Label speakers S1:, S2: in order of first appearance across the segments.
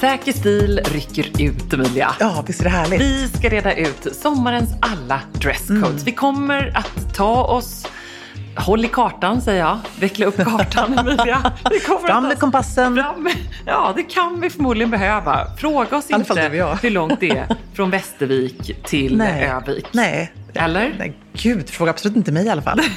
S1: Säker stil rycker ut Emilia.
S2: Ja, visst är det härligt?
S1: Vi ska reda ut sommarens alla dresscodes. Vi kommer att ta oss Håll i kartan säger jag. Veckla upp kartan Emilia. Vi kommer
S2: Fram
S1: att
S2: med kompassen.
S1: Fram ja, det kan vi förmodligen behöva. Fråga oss inte hur långt det är från Västervik till
S2: Nej.
S1: Övik.
S2: Nej.
S1: Eller?
S2: Nej, gud, fråga absolut inte mig i alla fall.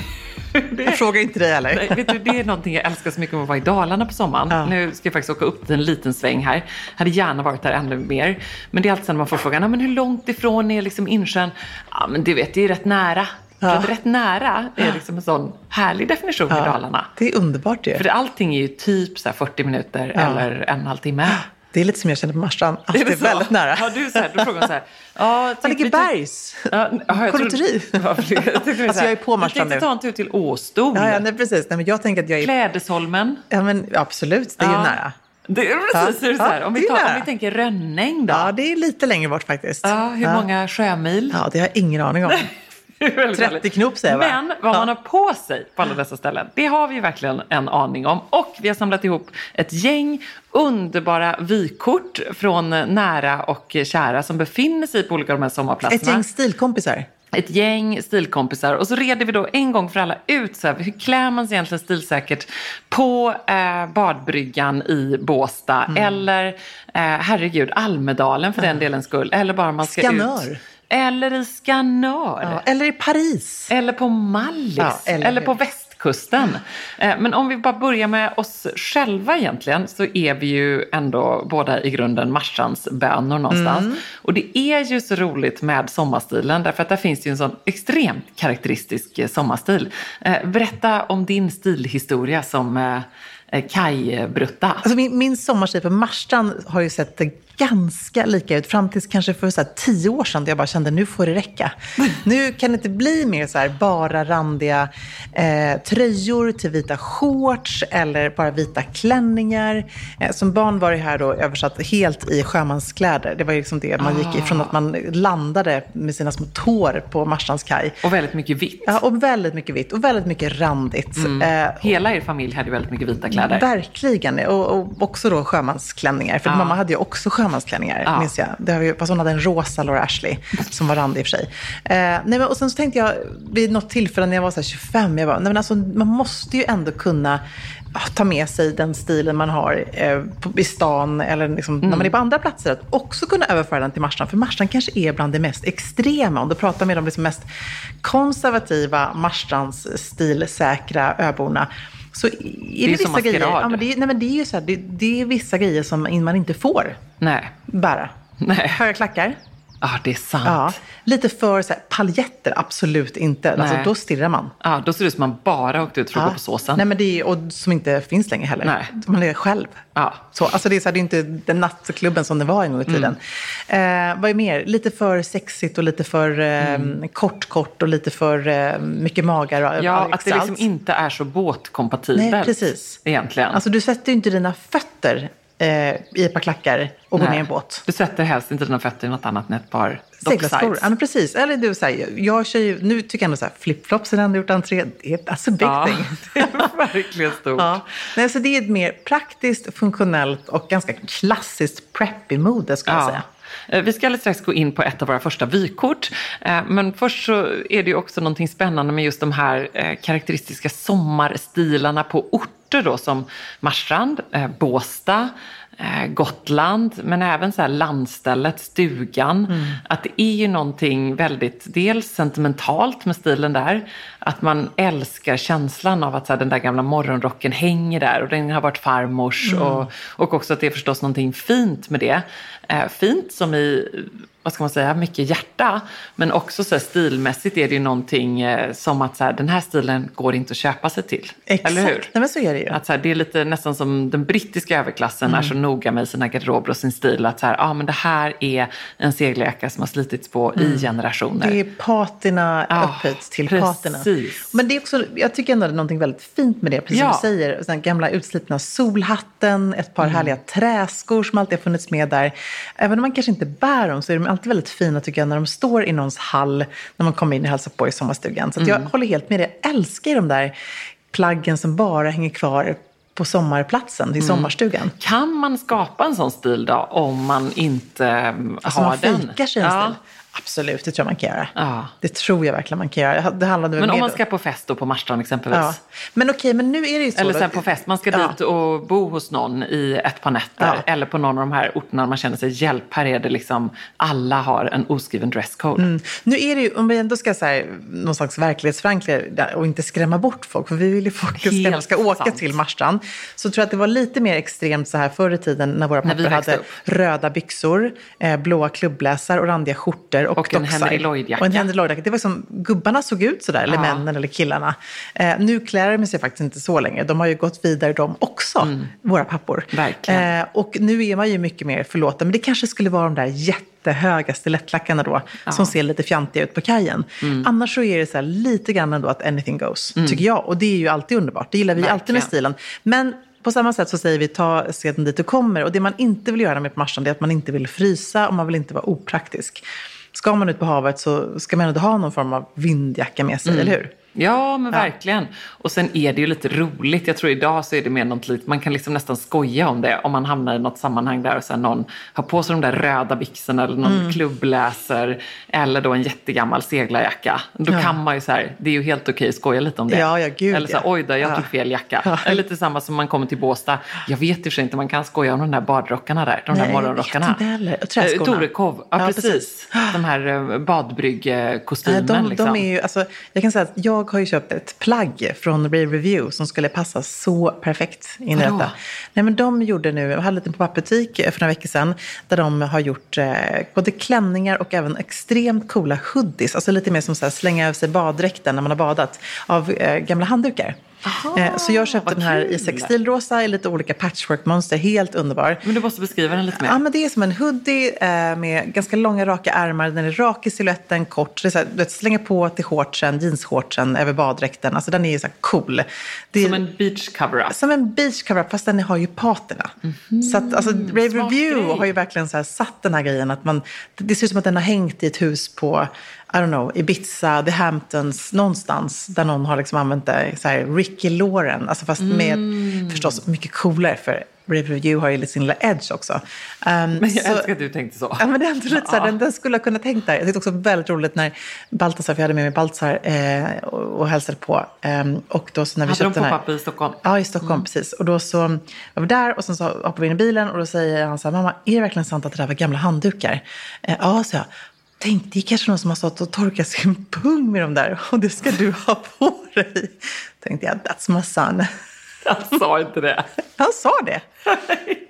S2: Jag frågar inte dig heller.
S1: Nej, vet du, det är någonting jag älskar så mycket med att vara i Dalarna på sommaren.
S2: Ja.
S1: Nu ska jag faktiskt åka upp en liten sväng här. Hade gärna varit där ännu mer. Men det är alltid när man får frågan, "Ja, men hur långt ifrån är liksom insjön? Ja, men du vet, det är rätt nära. Att rätt nära är liksom en sån härlig definition i Dalarna.
S2: Det är underbart ju.
S1: För allting är ju typ så här 40 minuter
S2: Ja.
S1: eller en och en halv timme.
S2: Det är lite som jag känner på Marstrand. Att det är,
S1: så?
S2: väldigt nära.
S1: Ja, du så här, då frågar så här. Ja,
S2: Han ligger
S1: vi-
S2: bergs.
S1: Ja, jag
S2: Konditori.
S1: jag
S2: Alltså, jag är på Marstrand
S1: Vi
S2: nu.
S1: ta en tur till Åstol.
S2: Ja, ja, nej, precis. Nej, men jag tänker att jag är...
S1: Klädesholmen.
S2: Ja, men absolut. Det är
S1: Ja.
S2: ju nära.
S1: Det är precis
S2: Ja.
S1: det så här. Om, vi
S2: det
S1: tar, om vi tänker Rönnäng då.
S2: Ja, det är lite längre bort faktiskt.
S1: Ja, hur många sjömil?
S2: Ja, det har jag ingen aning om.
S1: Det är väldigt
S2: 30
S1: härligt.
S2: knop säger jag bara.
S1: Men vad
S2: Ja.
S1: man har på sig på alla dessa ställen, det har vi verkligen en aning om. Och vi har samlat ihop ett gäng underbara vykort från nära och kära som befinner sig på olika av de här sommarplatserna.
S2: Ett gäng stilkompisar.
S1: ett gäng stilkompisar och så reder vi då en gång för alla ut så här, hur klär man sig egentligen stilsäkert på eh, badbryggan i Båstad
S2: Mm.
S1: eller eh, herregud Almedalen för den delens skull eller bara man ska
S2: Skanör.
S1: ut. Eller i Skanör.
S2: Ja, eller i Paris.
S1: Eller på Mallis.
S2: Ja, eller
S1: eller, på västkusten. Eh, Men om vi bara börjar med oss själva egentligen så är vi ju ändå båda i grunden Marsans bönor någonstans.
S2: Mm.
S1: Och det är ju så roligt med sommarstilen därför att där finns ju en sån extremt karaktäristisk eh, sommarstil. Eh, Berätta om din stilhistoria som Kaj-brutta.
S2: Alltså min, min sommarstil på Marstrand har ju sett ganska lika ut fram tills kanske för så tio år sedan. Där jag bara kände nu får det räcka. nu kan det inte bli mer så här bara randiga eh, tröjor till vita shorts eller bara vita klänningar. Eh, som barn var det här då översatt helt i sjömanskläder. Det var liksom det man gick ifrån att man landade med sina små tår på Marstrands kaj.
S1: Och väldigt mycket vitt.
S2: Ja, och väldigt mycket vitt och väldigt mycket randigt. Eh,
S1: Hela er familj hade väldigt mycket vita kläder.
S2: Verkligen. Och, och också då sjömansklänningar. För
S1: Ja.
S2: mamma hade ju också sjömanskläder. Sommarklänningar,
S1: Ja.
S2: minns jag. Det har vi, fast hon hade en rosa Laura Ashley, som var randig i och för sig. Eh, nej, men, och sen så tänkte jag vid något tillfälle när jag var så här 25, jag bara, nej, men alltså, man måste ju ändå kunna ah, ta med sig den stilen man har eh, på, i stan eller liksom, när man är på andra platser. Att också kunna överföra den till Marstrand. För Marstrand kanske är bland det mest extrema. Om du pratar med de liksom mest konservativa Marstrands stilsäkra öborna. Så är det,
S1: ju
S2: vissa
S1: som maskerad.
S2: grejer. Ja, men det, är- nej, men det är ju så här, det, det är vissa grejer som man inte får
S1: Nej.
S2: bära.
S1: Nej.
S2: Höga klackar.
S1: Ja, det är sant.
S2: Ja. Lite för så här, paljetter, absolut inte. Alltså, då stirrar man.
S1: Ja, då ser det ut som man bara åkt ut för att gå på såsen.
S2: Nej, men det är, och som inte finns längre heller.
S1: Nej.
S2: Man är själv.
S1: Ja.
S2: Så, alltså det, är så här, det är inte den nattklubben som det var en gång i tiden.
S1: Mm.
S2: Eh, vad är mer? Lite för sexigt och lite för eh, kort, kort och lite för eh, mycket magar. Och,
S1: Ja, att det liksom inte är så båtkompatibelt.
S2: Nej, precis.
S1: Egentligen.
S2: Alltså du sätter ju inte dina fötter eh, i ett par klackar och
S1: Nej.
S2: ner i en båt.
S1: Du sätter helst inte dina fötter i något annat än ett par
S2: Seglarskor. Ja, men precis. Eller du, så här, jag kör ju, nu tycker jag ändå så här, flipflops har ändå gjort entré. Det är alltså big
S1: Ja,
S2: thing.
S1: det är verkligen stort.
S2: Ja. Nej, så det är ett mer praktiskt, funktionellt och ganska klassiskt preppy-mode skulle jag säga.
S1: Eh, vi ska alldeles strax gå in på ett av våra första vykort. Eh, men först så är det ju också någonting spännande med just de här eh, karaktäristiska sommarstilarna på orter då som Marstrand, Båsta, Båstad, Gotland, men även så här landstället, stugan.
S2: Mm.
S1: Att det är ju någonting väldigt, dels sentimentalt med stilen där, att man älskar känslan av att så här, den där gamla morgonrocken hänger där och den har varit farmors
S2: Mm.
S1: och, och också att det är förstås någonting fint med det. Eh, fint som i, vad ska man säga, mycket hjärta, men också så stilmässigt är det ju någonting eh, som att så här, den här stilen går inte att köpa sig till.
S2: Exakt.
S1: Eller hur?
S2: Nej, men så är det ju.
S1: Att så här, det är lite nästan som den brittiska överklassen är så noga med sina garderober och sin stil. Att så här, ah, men det här är en seglarjacka som har slitits på i generationer.
S2: Det är patina
S1: Ja,
S2: upphöjt till
S1: precis.
S2: patina. Men det är också, jag tycker ändå det är någonting väldigt fint med det, precis
S1: Ja.
S2: som du säger. Den gamla utslitna solhatten, ett
S1: Mm.
S2: par härliga träskor som alltid har funnits med där. Även om man kanske inte bär dem så är de alltid väldigt fina tycker jag när de står i någons hall när man kommer in och hälsar på i sommarstugan. Så jag
S1: Mm.
S2: håller helt med dig. Jag älskar de där plaggen som bara hänger kvar på sommarplatsen,
S1: Mm.
S2: i sommarstugan.
S1: Kan man skapa en sån stil då om man inte
S2: Alltså
S1: har
S2: man
S1: den?
S2: fikar sig en
S1: ja.
S2: stil. Absolut, det tror jag man kan göra.
S1: Ja.
S2: Det tror jag verkligen man kan göra. Det handlade
S1: Men om man ska på fest då på Marstrand exempelvis?
S2: Ja. Men okej, men nu är det ju så.
S1: Eller sen på fest, man ska
S2: Ja.
S1: dit och bo hos någon i ett par nätter.
S2: Ja.
S1: Eller på någon av de här orterna man känner sig, hjälp, här är det liksom, alla har en oskriven dresscode.
S2: Mm. Nu är det ju, om vi ändå ska så här, någon slags verklighetsförankra där och inte skrämma bort folk, för vi vill ju folk ska, ska åka
S1: sant.
S2: till Marstrand, så tror jag att det var lite mer extremt så här förr i tiden när våra pappor hade
S1: upp.
S2: röda byxor, eh, blåa klubbläsar och randiga skjortor och,
S1: Och en. Henry Lloyd-jacka.
S2: Och en Henry Lloyd-jacka. Det var som gubbarna såg ut sådär, eller
S1: Ja.
S2: männen eller killarna. Eh, nu klär de sig faktiskt inte så länge. De har ju gått vidare de också, våra pappor.
S1: Mm. Verkligen.
S2: Eh, och nu är man ju mycket mer förlåten. Men det kanske skulle vara de där jättehöga stilettlackarna då, som ser lite fjantiga ut på kajen.
S1: Mm.
S2: Annars så är det så lite grann ändå att anything goes, tycker jag. Och det är ju alltid underbart. Det gillar vi alltid med
S1: Verkligen.
S2: stilen. Men på samma sätt så säger vi ta seden dit du kommer. Och det man inte vill göra med på Marstrand är att man inte vill frysa och man vill inte vara opraktisk. Ska man ut på havet så ska man ändå ha någon form av vindjacka med sig, eller hur?
S1: Ja, men verkligen. Och sen är det ju lite roligt. Jag tror idag så är det mer något lite, man kan liksom nästan skoja om det. Om man hamnar i något sammanhang där och sen någon har på sig de där röda byxorna eller någon
S2: Mm.
S1: klubbläser. Eller då en jättegammal seglarjacka. Då
S2: Ja.
S1: kan man ju så här, det är ju helt okej att skoja lite om det.
S2: Ja, ja, gud,
S1: eller så här,
S2: ja.
S1: oj då, jag
S2: Ja.
S1: tog fel jacka.
S2: Ja.
S1: Eller lite samma som man kommer till Båstad. Jag vet i och för sig inte, man kan skoja om de där badrockarna där. De
S2: Nej,
S1: där morgonrockarna.
S2: träskorna.
S1: Eh, Torekov, ja,
S2: Ja,
S1: precis. De här eh, badbryggkostymen.
S2: de,
S1: liksom.
S2: de är ju, alltså, jag kan säga att jag har ju köpt ett plagg från Rave Review som skulle passa så perfekt in i detta. Nej, men de gjorde nu, jag hade lite på papperbutik för några veckor sedan, där de har gjort eh, både klänningar och även extremt coola hoodies. Alltså lite mer som så här, slänga över sig baddräkten när man har badat, av eh, gamla handdukar. Eh, så jag köpte den här i
S1: kul.
S2: textilrosa i lite olika patchwork-mönster, helt underbar.
S1: Men du måste beskriva den lite mer.
S2: Ja, men det är som en hoodie eh, med ganska långa raka ärmar. Den är rak i siluetten, kort. Det är så här, du vet, slänga på till shortsen, jeansshortsen över baddräkten. Alltså den är ju så cool. Är,
S1: Som en beach cover-up.
S2: som en beach cover fast den har ju patina. Så att, alltså, Rave Review
S1: grej.
S2: har ju verkligen så satt den här grejen att man, det, det ser ut som att den har hängt i ett hus på, I don't know, Ibiza, The Hamptons, någonstans där någon har liksom använt det, så här, Ricky Lauren, alltså fast med
S1: Mm.
S2: förstås mycket coolare för Review har ju sin lilla edge också. Um,
S1: Men jag
S2: så-
S1: älskar att du tänkte så.
S2: Ja, men det är ändå lite så här, den, den skulle jag kunna tänkt där. Jag tyckte också väldigt roligt när Baltasar, för jag hade med mig Baltasar eh, och, och hälsade på. Ehm, och då så när vi
S1: Hade de
S2: köpte här...
S1: pop-up i Stockholm?
S2: Ja, i Stockholm, precis. Och då så var vi där och sen så hoppade vi in i bilen och då säger han så här, mamma, är det verkligen sant att det där var gamla handdukar? Eh, ja, så jag. Tänk, det är kanske någon som har stått och torkat sin pung med dem där och det ska du ha på dig. Tänkte jag, that's my son.
S1: Jag sa inte det.
S2: Han sa det.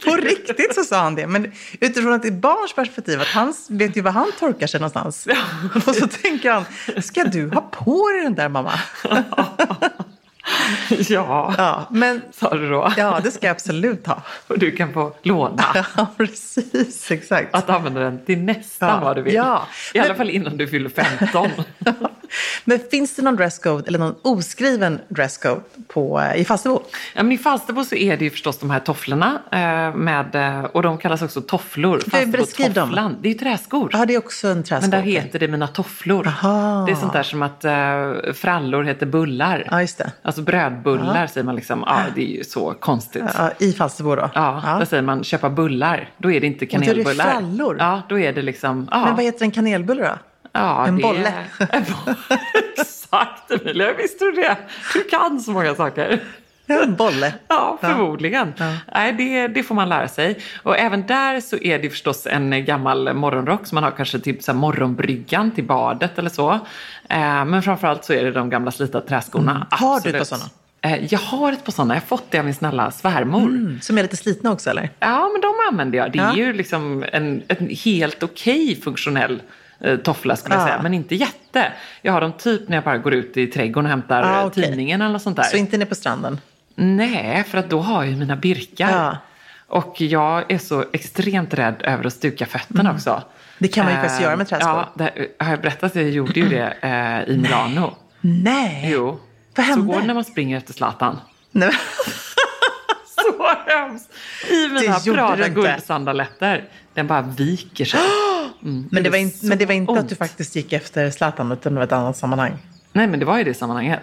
S2: På riktigt så sa han det. Men utifrån ett barns perspektiv, att han vet ju var han torkar sig någonstans. Och så tänker han, ska du ha på dig den där mamma?
S1: Ja,
S2: Ja, men
S1: sa du då.
S2: ja, det ska jag absolut ha.
S1: Och du kan få låna.
S2: Ja, precis, exakt.
S1: Att använda den till nästan
S2: Ja,
S1: vad du vill.
S2: ja.
S1: I alla
S2: Men-
S1: fall innan du fyller 15.
S2: Men finns det någon dresscode eller någon oskriven dresscode på, i Falsterbo?
S1: Ja, men I Falsterbo så är det ju förstås de här tofflorna. Eh, med, eh, och de kallas också tofflor.
S2: beskriv dem.
S1: Det är ju träskor.
S2: Ja, det är också en träskåp.
S1: Men där heter det mina tofflor.
S2: Aha.
S1: Det är sånt där som att uh, frallor heter bullar.
S2: Ja, just det.
S1: Alltså brödbullar säger man liksom. Ja, det är ju så konstigt.
S2: Ja, I Falsterbo då?
S1: Ja, där säger man köpa bullar. Då är det inte
S2: då är det
S1: kanelbullar.
S2: frallor?
S1: Ja, då är det liksom... Ja,
S2: Men vad heter en kanelbulle då?
S1: Ja,
S2: en
S1: det-
S2: bolle?
S1: Exakt Emilia, visste du det? Du kan så många saker.
S2: En bolle.
S1: Ja, förmodligen. Nej, det, det får man lära sig. Och även där så är det förstås en gammal morgonrock som man har kanske till så här morgonbryggan till badet eller så. Eh, men framförallt så är det de gamla slitna träskorna.
S2: Mm. Har du ett
S1: Absolut.
S2: par sådana?
S1: Eh, jag har ett par sådana. Jag har fått det av min snälla svärmor.
S2: Mm, som är lite slitna också eller?
S1: Ja, men de använder jag. Det är
S2: Ja.
S1: ju liksom en, en helt okej funktionell eh, toffla skulle jag
S2: Ja.
S1: säga, men inte jätte. Jag har dem typ när jag bara går ut i trädgården och hämtar
S2: Ah,
S1: eh,
S2: okej.
S1: tidningen eller något sånt där.
S2: Så inte inne på stranden?
S1: Nej, för att då har jag ju mina birkar.
S2: Ja.
S1: Och jag är så extremt rädd över att stuka fötterna också.
S2: Mm. Det kan man ju faktiskt
S1: Eh,
S2: göra med träskor.
S1: Ja, det, har jag berättat att jag gjorde ju det eh, i Milano?
S2: Nej!
S1: Jo.
S2: Vad
S1: Så
S2: hände?
S1: går det när man springer efter Zlatan.
S2: Nej.
S1: Så hemskt! I mina Prada guldsandaletter. Den bara viker sig. Mm,
S2: Men det, var in, men det var inte att
S1: ont.
S2: du faktiskt gick efter Zlatan, utan det var ett annat sammanhang.
S1: Nej, men det var ju det sammanhanget.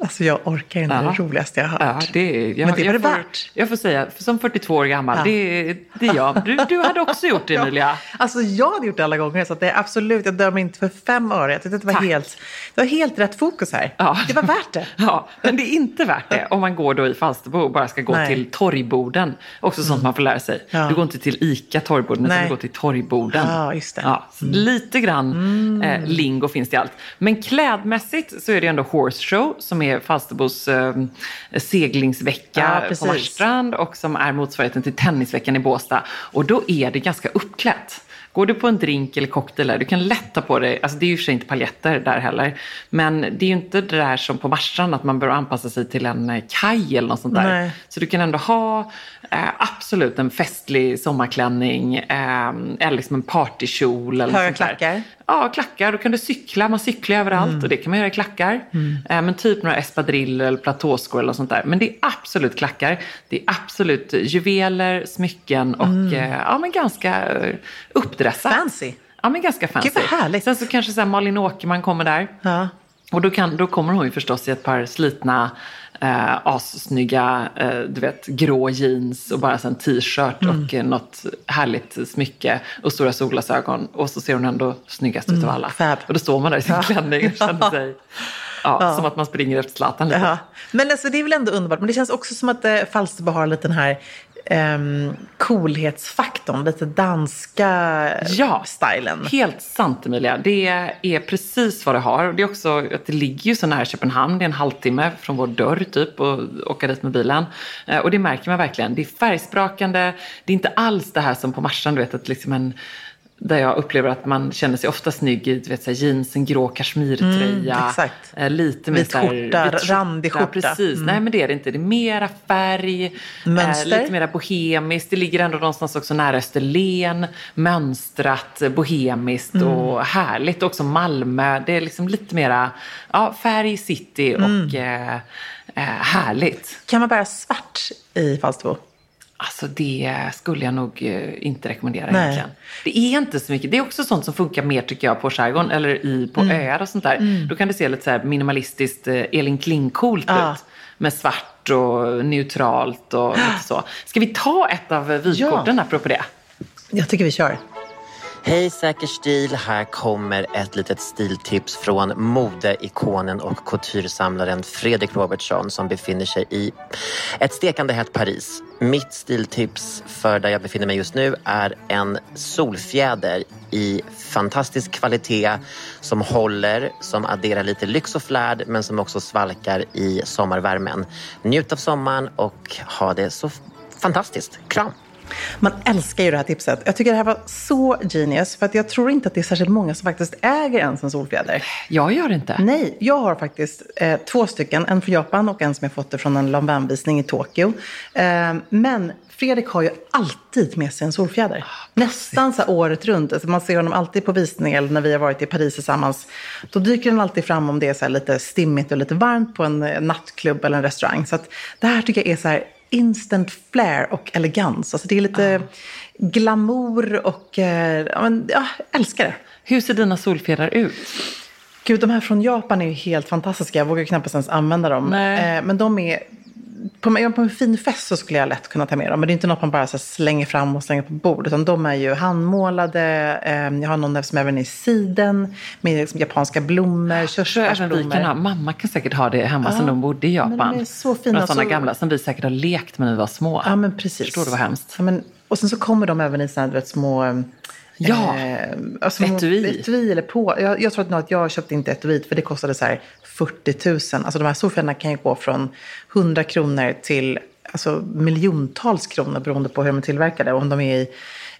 S2: Alltså jag orkar inte, det
S1: Ja.
S2: det roligaste jag har
S1: Ja,
S2: hört.
S1: det är, jag,
S2: Men det var det värt.
S1: Jag får säga, som 42 år gammal,
S2: Ja.
S1: det, det är jag. Du, du hade också gjort det, Emilia.
S2: Alltså jag hade gjort det alla gånger, så att det är absolut, jag dömer inte för fem öre. Jag tyckte det var,
S1: Tack.
S2: helt, det var helt rätt fokus här.
S1: Ja.
S2: Det var värt det.
S1: Ja, men det är inte värt det om man går då i Falsterbo och bara ska gå
S2: Nej.
S1: till torgborden. Också sånt man får lära sig.
S2: Ja.
S1: Du går inte till ICA torgborden, utan du går till torgborden.
S2: Ja, just det.
S1: Ja, så Lite grann eh, lingo finns det i allt. Men klädmässigt så är det ändå Horse Show som är Falsterbos eh, seglingsvecka
S2: Ja,
S1: på. Marstrand och som är motsvarigheten till tennisveckan i Båstad. Och då är det ganska uppklätt. Går du på en drink eller cocktail där, du kan lätt ta på dig, alltså det är ju för sig inte paljetter där heller, men det är ju inte det där som på Marstrand att man behöver anpassa sig till en eh, kaj eller något sånt där.
S2: Nej.
S1: Så du kan ändå ha eh, absolut en festlig sommarklänning eh, eller liksom en partykjol. Eller
S2: Höga
S1: sånt där. Ja, klackar. Då kan du cykla. Man cyklar överallt
S2: Mm.
S1: och det kan man göra i klackar. Eh, men typ några espadrille eller platåskor eller sånt där. Men det är absolut klackar. Det är absolut juveler, smycken och eh, ja, men ganska eh, uppdressat.
S2: Mm. Fancy.
S1: Ja, men ganska fancy.
S2: Gud, vad härligt.
S1: Sen så kanske så här Malin Åkerman kommer där.
S2: Ja.
S1: Och då, kan, då kommer hon ju förstås i ett par slitna, eh, assnygga, eh, du vet, grå jeans och bara en t-shirt
S2: Mm.
S1: och eh, något härligt smycke och stora solglasögon. Och så ser hon ändå snyggast ut av alla.
S2: Mm, fab.
S1: Och då står man där i sin klänning och känner sig ja, som att man springer efter Zlatan lite.
S2: Ja. Men alltså, det är väl ändå underbart. Men det känns också som att eh, Falsterbo har lite den här ehm, coolhetsfaktorn. Lite danska
S1: Ja.
S2: stilen.
S1: Helt sant Emilia. Det är precis vad det har. Det är också att det ligger ju så nära Köpenhamn. Det är en halvtimme från vår dörr typ och åka dit med bilen. Eh, Och det märker man verkligen. Det är färgsprakande. Det är inte alls det här som på Marstrand, du vet att liksom en där jag upplever att man känner sig ofta snygg i du vet, så här, jeans, en grå kashmirtröja.
S2: Mm, exakt.
S1: eh, lite mer
S2: Vit skjorta,
S1: vit
S2: randig skjorta.
S1: Precis.
S2: Mm.
S1: Nej men det är det inte. Det är mera färg.
S2: Mönster.
S1: Eh, lite mera bohemiskt. Det ligger ändå någonstans också nära Österlen. Mönstrat, eh, bohemiskt
S2: Mm.
S1: och härligt. Också Malmö. Det är liksom lite mera ja, färg, city och
S2: Mm.
S1: eh, eh, härligt.
S2: Kan man bära svart i Falsterbo?
S1: Alltså det skulle jag nog eh, inte rekommendera
S2: Nej.
S1: egentligen. Det är inte så mycket. Det är också sånt som funkar mer tycker jag på skärgården eller i, på
S2: Mm.
S1: öar och sånt där. Då kan det se lite så här minimalistiskt eh, Elin Kling-coolt
S2: Ja.
S1: ut. Med svart svart och neutralt och lite så. Ska vi ta ett av vykorten
S2: Ja.
S1: apropå det?
S2: Jag tycker vi kör.
S3: Hej Säker stil, här kommer ett litet stiltips från modeikonen och couturesamlaren Fredrik Robertsson som befinner sig i ett stekande hett Paris. Mitt stiltips för där jag befinner mig just nu är en solfjäder i fantastisk kvalitet som håller, som adderar lite lyx och flärd men som också svalkar i sommarvärmen. Njut av sommaren och ha det så fantastiskt. Kram!
S2: Man älskar ju det här tipset. Jag tycker det här var så genius, för att jag tror inte att det är särskilt många som faktiskt äger ens en solfjäder.
S1: Jag gör inte.
S2: Nej, jag har faktiskt eh, två stycken. En från Japan och en som jag fått det från en Lanvin-visning i Tokyo. Eh, men Fredrik har ju alltid med sig en solfjäder. Nästan så året runt. Alltså man ser honom alltid på visning eller när vi har varit i Paris tillsammans. Då dyker den alltid fram om det är så lite stimmigt och lite varmt på en eh, nattklubb eller en restaurang. Så att det här tycker jag är så här instant flair och elegans. Alltså det är lite glamour och eh, ja, men, ja, älskar det.
S1: Hur ser dina solfjädrar ut?
S2: Gud, de här från Japan är ju helt fantastiska. Jag vågar knappast ens använda dem.
S1: Nej.
S2: Eh, men de är... På, på en fin fest så skulle jag lätt kunna ta med dem. Men det är inte något man bara så slänger fram och slänger på bord. Utan de är ju handmålade. Eh, jag har någon där som även är i siden. Med liksom japanska blommor, körsbärsblommor.
S1: mamma kan säkert ha det hemma
S2: Ja,
S1: sen de bodde i
S2: men
S1: Japan.
S2: de är så fina.
S1: Några sådana
S2: Så-
S1: gamla som vi säkert har lekt med när vi var små.
S2: Ja, men precis.
S1: Förstår du vad hemskt?
S2: Ja, men, och sen så kommer de även i sådana här, små... eh,
S1: Ja,
S2: alltså,
S1: etui.
S2: etui eller på. Jag, jag tror att, att jag köpte inte etuiet för det kostade så här 40 000. Alltså de här solfjädrarna kan ju gå från 100 kronor till alltså, miljontals kronor beroende på hur de är tillverkade. Om de är i,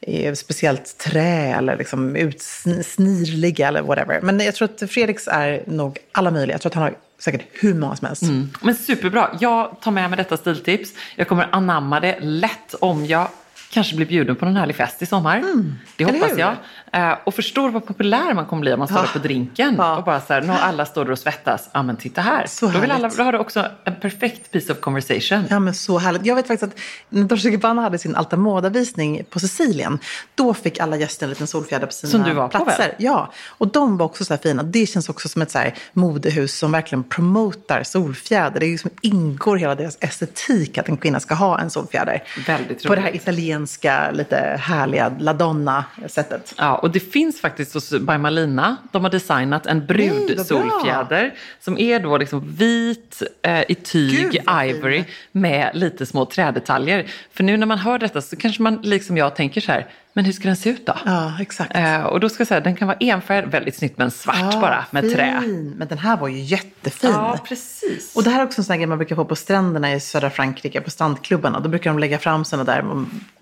S2: i speciellt trä eller liksom utsnirliga eller whatever. Men jag tror att Fredriks är nog alla möjliga. Jag tror att han har säkert hur många som helst.
S1: Men superbra. Jag tar med mig detta stiltips. Jag kommer anamma det lätt om jag kanske blir bjuden på någon härlig fest i sommar. det
S2: Mm. eller
S1: hoppas jag. Eh, och förstår vad populär man kommer bli om man står
S2: Ja.
S1: där på drinken.
S2: Ja.
S1: Och bara så här, har alla står där och svettas. Ja men titta här.
S2: Så
S1: då, vill alla, då har du också en perfekt piece of conversation.
S2: Ja, men så härligt. Jag vet faktiskt att när Dolce Gabbana hade sin Alta Moda-visning på Sicilien, då fick alla gäster en liten solfjäder på sina
S1: Som du var på,
S2: platser.
S1: väl?
S2: Ja, och de var också så här fina. Det känns också som ett så här modehus som verkligen promotar solfjäder. Det är ju som ingår hela deras estetik att en kvinna ska ha en solfjäder.
S1: Väldigt
S2: På det här
S1: roligt.
S2: Italienska, lite härliga La Donna-sättet.
S1: Ja, och det finns faktiskt hos By Malina, de har designat en brudsolfjäder som är då liksom vit eh, i tyg,
S2: Gud,
S1: ivory, med lite små trädetaljer. För nu när man hör detta så kanske man liksom jag tänker så här, men hur ska den se ut då?
S2: Ja, exakt.
S1: Eh, och då ska jag säga, den kan vara enfärgad, väldigt snyggt, men svart
S2: Ja,
S1: bara med
S2: fin.
S1: trä.
S2: Men den här var ju jättefin.
S1: Ja, precis.
S2: Och det här är också en sån grej man brukar få på stränderna i södra Frankrike, på strandklubbarna. Då brukar de lägga fram såna där,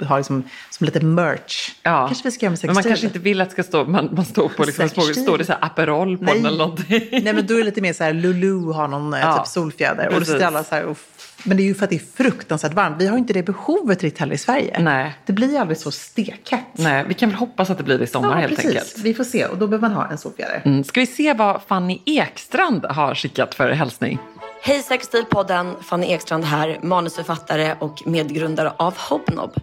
S2: och ha liksom, som lite merch.
S1: Ja.
S2: Kanske vi ska göra med
S1: men man kanske inte vill att ska stå, man, man står på liksom små, står det så här Aperol på den eller någonting.
S2: Nej, men då är det lite mer så här, Lulu har någon eh,
S1: Ja,
S2: typ solfjäder. Och då
S1: precis.
S2: sitter alla så här, uff. Men det är ju för att det är fruktansvärt varmt. Vi har ju inte det behovet riktigt heller i Sverige.
S1: Nej.
S2: Det blir ju aldrig så stekhett.
S1: Nej, vi kan väl hoppas att det blir i sommar
S2: ja,
S1: helt
S2: precis.
S1: enkelt.
S2: Vi får se och då behöver man ha en solfjäder.
S1: Mm. Ska vi se vad Fanny Ekstrand har skickat för hälsning?
S4: Hej Säkerstilpodden, Fanny Ekstrand här, manusförfattare och medgrundare av Hobnob.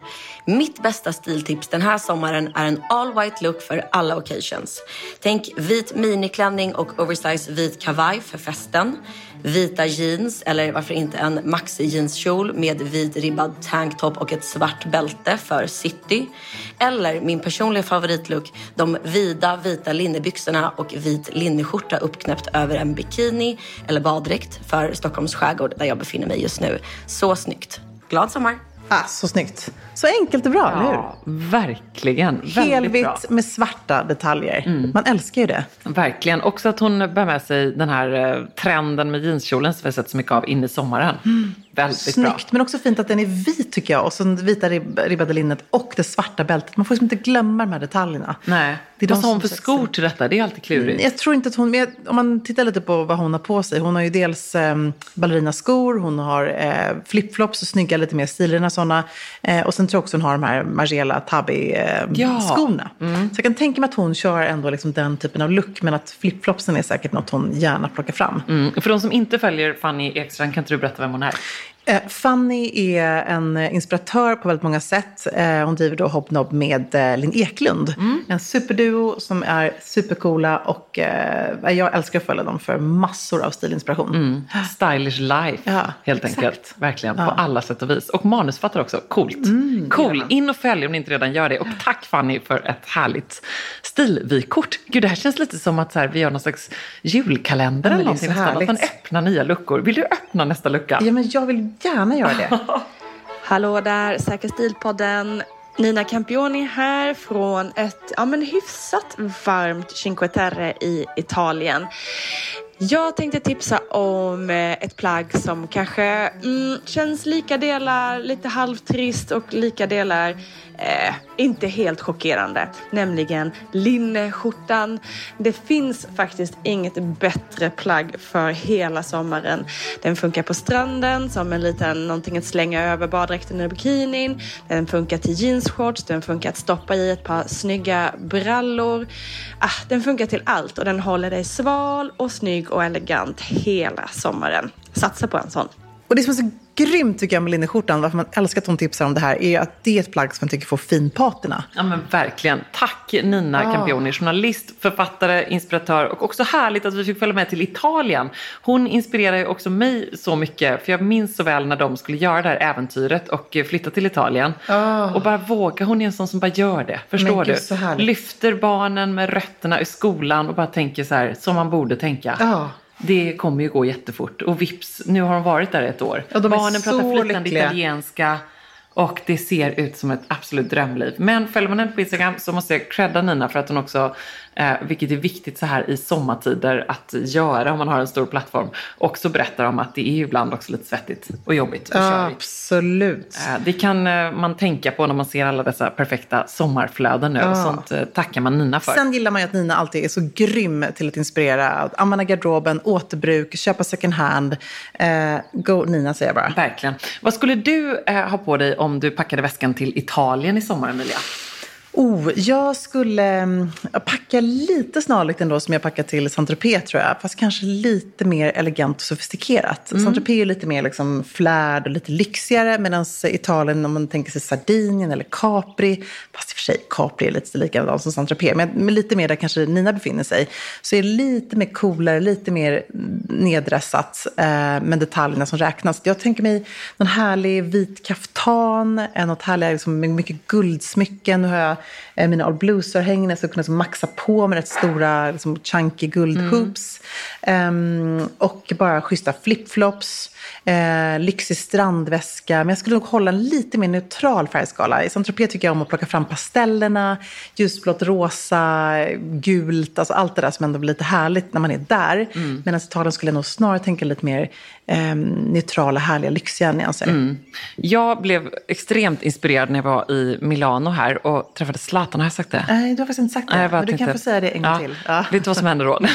S4: Mitt bästa stiltips den här sommaren är en all white look för alla occasions. Tänk vit miniklänning och oversize vit kavaj för festen. Vita jeans eller varför inte en maxi jeanskjol med vit ribbad tanktop och ett svart bälte för city. Eller min personliga favoritlook, de vida vita linnebyxorna och vit linneskjorta uppknäppt över en bikini eller baddräkt för Stockholms skärgård där jag befinner mig just nu. Så snyggt. Glad sommar!
S2: Ah, så snyggt. Så enkelt och bra, eller hur?
S1: Ja, verkligen.
S2: Helvitt med svarta detaljer. Man älskar ju det.
S1: Verkligen. Också att hon bär med sig den här eh, trenden med jeanskjolen som vi har sett så mycket av in i sommaren. Väldigt bra.
S2: Snyggt, men också fint att den är vit tycker jag. Och så det vita ribb, ribbade linnet och det svarta bältet. Man får liksom inte glömma de här detaljerna.
S1: Nej.
S2: Det är de
S1: Vad sa hon för skor till detta? Det är alltid klurigt.
S2: Jag tror inte att hon, om man tittar lite på vad hon har på sig. Hon har ju dels eh, ballerinaskor, hon har eh, flipflops, snygga lite mer stilrena sådana. Eh, och sen tror jag också hon har de här Margiela Tabi-skorna.
S1: Ja. Mm.
S2: Så jag kan tänka mig att hon kör ändå liksom den typen av look. Men att flipflopsen är säkert något hon gärna plockar fram.
S1: Mm. För de som inte följer Fanny Ekstrand, kan inte du berätta vem hon är?
S2: Eh, Fanny är en inspiratör på väldigt många sätt. Eh, hon driver då Hobnob med eh, Linn Eklund.
S1: Mm.
S2: En superduo som är supercoola och jag älskar att följa dem för massor av stilinspiration.
S1: Mm. Stylish life,
S2: Ja,
S1: helt
S2: exakt.
S1: enkelt. Verkligen, på alla sätt och vis. Och manusfattare också. Coolt. cool. In och följ om ni inte redan gör det. Och tack Fanny för ett härligt stilvykort. Gud, det här känns lite som att så här, vi gör någon slags julkalender
S2: Ja,
S1: eller någonting. nästan. Att man öppnar nya luckor. Vill du öppna nästa lucka?
S2: Ja, men jag vill gärna göra det.
S5: Hallå där, Säker stilpodden. Nina Campioni här från ett ja, men hyfsat varmt Cinque Terre i Italien. Jag tänkte tipsa om eh, ett plagg som kanske mm, känns lika delar lite halvtrist och lika delar eh, inte helt chockerande. Nämligen linneskjortan. Det finns faktiskt inget bättre plagg för hela sommaren. Den funkar på stranden som en liten någonting att slänga över baddräkten eller bikinin. Den funkar till jeansshorts, den funkar att stoppa i ett par snygga brallor. Ah, den funkar till allt och den håller dig sval och snygg och elegant hela sommaren. Satsa på en sån.
S2: Och det som är så grymt tycker jag med linneskjortan, varför man älskar att hon tipsar om det här, är att det är ett plagg som man tycker får finpatina.
S1: Ja men verkligen. Tack Nina Campioni, journalist, författare, inspiratör och också härligt att vi fick följa med till Italien. Hon inspirerar ju också mig så mycket för jag minns så väl när de skulle göra det här äventyret och eh, flytta till Italien. Och bara våga, hon är en sån som bara gör det. Förstår
S2: gud,
S1: du? Lyfter barnen med rötterna i skolan och bara tänker så här som man borde tänka.
S2: Ja.
S1: Det kommer ju gå jättefort. Och vips, nu har de varit där ett år.
S2: Ja, de
S1: Barnen pratar flytande
S2: lyckliga.
S1: italienska. Och det ser ut som ett absolut drömliv. Men följer man henne på Instagram så måste jag credda Nina för att hon också, eh, vilket är viktigt så här i sommartider att göra om man har en stor plattform, också berättar om att det är ibland också lite svettigt och jobbigt och körigt.
S2: Absolut.
S1: Eh, Det kan eh, man tänka på när man ser alla dessa perfekta sommarflöden nu. Och sånt eh, tackar man Nina för.
S2: Sen gillar man ju att Nina alltid är så grym till att inspirera. Att använda garderoben, återbruk, köpa second hand. Eh, go Nina säger jag bara.
S1: Verkligen. Vad skulle du eh, ha på dig om du packade väskan till Italien i sommar, Emilia?
S2: Oh, jag skulle mm, packa lite snarlikt ändå som jag packar till Saint-Tropez tror jag. Fast kanske lite mer elegant och sofistikerat.
S1: Mm.
S2: Saint-Tropez är lite mer liksom flärd och lite lyxigare. Medan Italien, om man tänker sig Sardinien eller Capri. Fast i och för sig, Capri är lite likadant som Saint-Tropez. Men, lite mer där kanske Nina befinner sig. Så är det lite mer coolare, lite mer neddressat. Eh, men detaljerna som räknas. Jag tänker mig någon härlig vit kaftan. Något härligt liksom, med mycket guldsmycken. Nu har jag mina All Blues-örhängen. Jag kunna liksom maxa på med rätt stora liksom, chunky guldhoops. Ehm, och bara schyssta flipflops. Eh, lyxig strandväska. Men jag skulle nog hålla en lite mer neutral färgskala. I Saint-Tropez tycker jag om att plocka fram pastellerna. Ljusblått, rosa, gult. Alltså allt det där som ändå blir lite härligt när man är där. Medan i Italien skulle jag nog snarare tänka lite mer eh, neutrala, härliga, lyxiga nyanser.
S1: Jag blev extremt inspirerad när jag var i Milano här och träffade Zlatan. Har jag sagt det?
S2: Nej, du har faktiskt inte sagt det.
S1: Nej,
S2: men du kan få säga det en gång
S1: Ja.
S2: till. Ja.
S1: Vet du vad som hände då?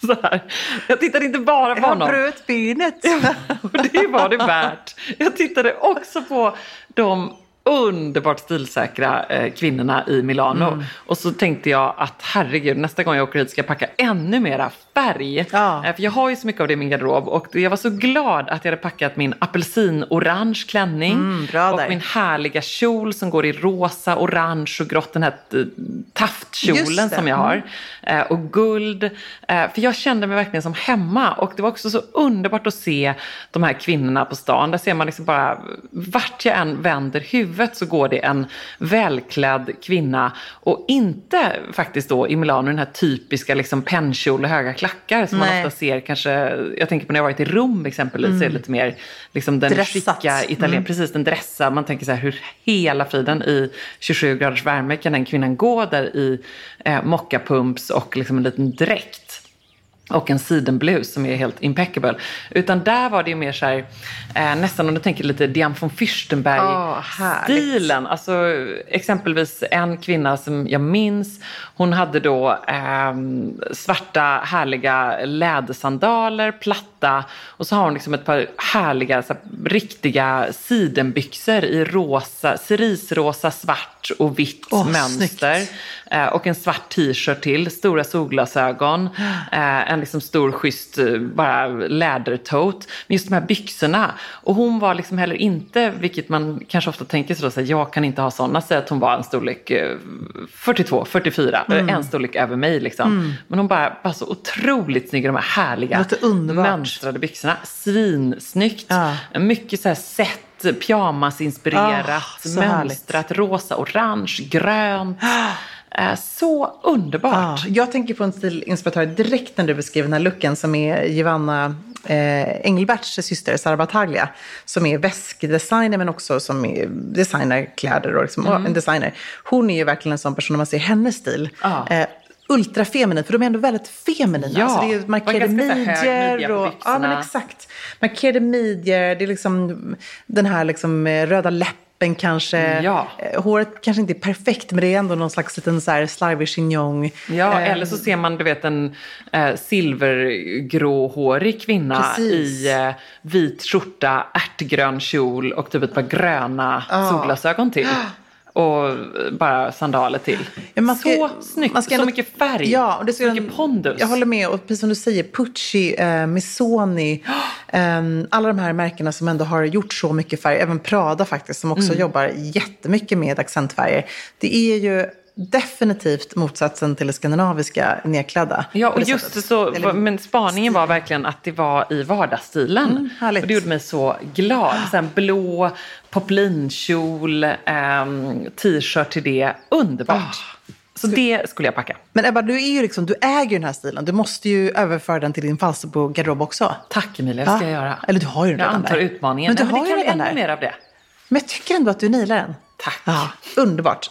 S1: Så här. Jag tittade inte bara på
S2: Jag
S1: honom.
S2: bröt benet.
S1: Det var det värt. Jag tittade också på de underbart stilsäkra eh, kvinnorna i Milano.
S2: Mm.
S1: Och så tänkte jag att herregud, nästa gång jag åker hit ska jag packa ännu mera färg.
S2: Ja.
S1: Eh, för jag har ju så mycket av det i min garderob. Och jag var så glad att jag hade packat min apelsinorange klänning.
S2: Mm,
S1: och
S2: där.
S1: min härliga kjol som går i rosa, orange och grått. Den här eh, taftkjolen.
S2: Mm.
S1: som jag har. Eh, och guld. För jag kände mig verkligen som hemma. Och det var också så underbart att se de här kvinnorna på stan. Där ser man liksom bara, vart jag än vänder huvudet så går det en välklädd kvinna. Och inte faktiskt då i Milano den här typiska liksom pennkjol och höga klackar som
S2: Nej.
S1: man ofta ser kanske, jag tänker på när jag varit i Rom exempelvis, så är det lite mer liksom den
S2: Dressat.
S1: skicka italien, precis den dressa. Man tänker så här hur hela friden i 27 graders värme kan den kvinnan gå där i eh, mockapumps och liksom en liten dräkt. Och en sidenblus som är helt impeccable. Utan där var det ju mer så här, eh, nästan om du tänker lite Diane von Fürstenberg-stilen. alltså exempelvis en kvinna som jag minns, hon hade då eh, svarta härliga lädersandaler, platta och så har hon liksom ett par härliga, så här, riktiga sidenbyxor i rosa, cerisrosa, svart och vitt
S2: Åh,
S1: mönster. Eh, och en svart t-shirt till, stora solglasögon, eh, en en liksom stor schysst eh, bara lädertote. Men just de här byxorna. Och hon var liksom heller inte, vilket man kanske ofta tänker sig då, så här, jag kan inte ha sådana. Säg att hon var en storlek eh, 42, 44,
S2: Mm.
S1: en storlek över mig liksom. Men hon bara var så otroligt snygg i de här härliga mönstrade byxorna. Svinsnyggt.
S2: Ja.
S1: Mycket så här set, pyjamasinspirerat,
S2: Ah, så härligt.
S1: mönstrat, rosa, orange, grönt. Så underbart.
S2: Ja, jag tänker på en stilinspiratör direkt när du beskrev den här looken som är Giovanna eh, Engelberts syster Sara Battaglia. Som är väskdesigner men också som är designerkläder och, liksom, och en designer. Hon är ju verkligen en sån person när man ser hennes stil.
S1: Ja.
S2: Eh, ultrafeminin, för de är ändå väldigt feminina.
S1: Ja,
S2: alltså det är markerade midjor. Och, ja, men exakt. Markerade midjor, det är liksom den här liksom, eh, röda läppen kanske.
S1: Ja.
S2: Eh, Håret kanske inte är perfekt, men det är ändå någon slags liten så här slarvig chignon.
S1: Ja,
S2: Eh,
S1: eller så ser man du vet en eh, silvergråhårig kvinna
S2: Precis.
S1: i eh, vit skjorta, ärtgrön kjol och typ ett par gröna solglasögon till. Och bara sandaler till.
S2: Ja, man ska-
S1: så snyggt,
S2: man ska
S1: så mycket färg,
S2: Ja, och det ska
S1: så mycket pondus.
S2: Jag håller med. Och precis som du säger, Pucci, eh, Missoni, eh, alla de här märkena som ändå har gjort så mycket färg. Även Prada faktiskt, som
S1: Mm.
S2: också jobbar jättemycket med accentfärger. Det är ju definitivt motsatsen till det skandinaviska nedklädda.
S1: Ja, och just
S2: sättet.
S1: så,
S2: Eller-
S1: men spaningen var verkligen att det var i vardagsstilen.
S2: Mm, härligt.
S1: och det gjorde mig så glad. Här blå poplinkjol, ehm, t-shirt till det. Underbart.
S2: Ah.
S1: Så det skulle jag packa.
S2: Men Ebba, du, är ju liksom, du äger ju den här stilen. Du måste ju överföra den till din Falsterbo-garderob också.
S1: Tack Emilia, det ska
S2: Ja.
S1: jag göra.
S2: Eller du har ju den
S1: Jag
S2: redan
S1: antar
S2: där.
S1: utmaningen.
S2: Men du
S1: Nej,
S2: har
S1: det
S2: ju
S1: kan bli
S2: redan
S1: ännu
S2: där.
S1: mer av det.
S2: Men jag tycker ändå att du nailar den.
S1: Tack.
S2: Ja, underbart.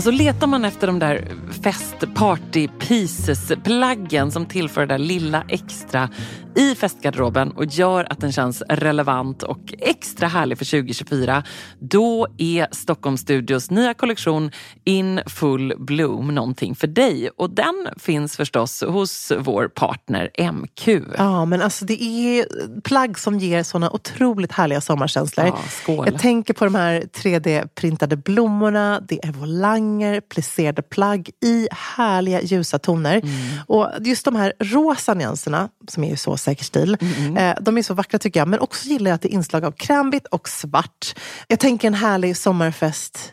S1: Alltså letar man efter de där fest party pieces plaggen som tillför det där lilla extra i festgarderoben och gör att den känns relevant och extra härlig för 2024, då är Stockholm Studios nya kollektion In Full Bloom någonting för dig. Och den finns förstås hos vår partner MQ.
S2: Ja, men alltså det är plagg som ger såna otroligt härliga sommarkänslor.
S1: Ja, skål.
S2: Jag tänker på de här 3D-printade blommorna, det är volanger, plisserade plagg i härliga ljusa toner.
S1: Mm.
S2: Och just de här rosa nyanserna, som är ju så säker stil,
S1: Mm,
S2: eh, de är så vackra tycker jag. Men också gillar jag att det är inslag av krämvitt och svart. Jag tänker en härlig sommarfest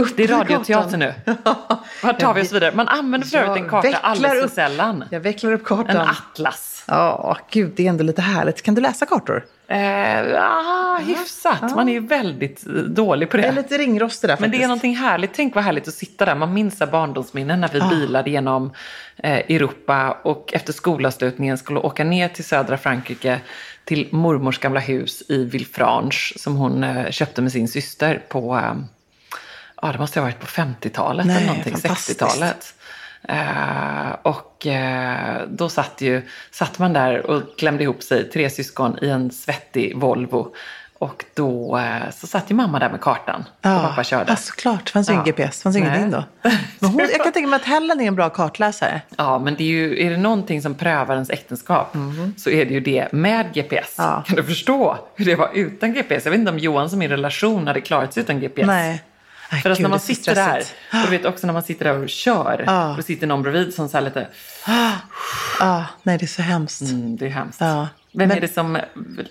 S1: Usch, det är radioteater nu. Vad tar vi oss vidare? Man använder för övrigt en karta alldeles för sällan.
S2: Jag vecklar upp
S1: En
S2: kartan.
S1: atlas.
S2: Ja, gud, det är ändå lite härligt. Kan du läsa kartor?
S1: Eh, ah, hyfsat. Man är ju väldigt eh, dålig på det.
S2: Jag är lite ringrostig där
S1: Men det är
S2: faktiskt.
S1: någonting härligt. Tänk vad härligt att sitta där. Man minns barndomsminnen när vi bilade genom eh, Europa och efter skolavslutningen skulle åka ner till södra Frankrike till mormors gamla hus i Villefranche som hon eh, köpte med sin syster på, eh, ja det måste ha varit på 50-talet
S2: Nej,
S1: eller någonting,
S2: fantastiskt.
S1: 60-talet. Eh, och eh, då satt, ju, satt man där och klämde ihop sig, tre syskon i en svettig Volvo. Och då eh, så satt ju mamma där med kartan och pappa körde.
S2: Ja, såklart. Det fanns ju ingen
S1: Ja.
S2: GPS. Det fanns ingenting då. Men hon, jag kan tänka mig att Helen är en bra kartläsare.
S1: Ja, men det är ju, är det någonting som prövar ens äktenskap så är det ju det med GPS.
S2: Ja.
S1: Kan du förstå hur det var utan GPS? Jag vet inte om Johan som i relation hade klarat sig utan GPS.
S2: Nej. Nej,
S1: För att
S2: gud,
S1: när man
S2: är
S1: sitter där, och du vet också när man sitter där och kör,
S2: Ja.
S1: då sitter någon bredvid som så här lite,
S2: Ja, nej, det är så hemskt.
S1: mm, det är hemskt.
S2: Ja.
S1: Vem
S2: Men-
S1: är det som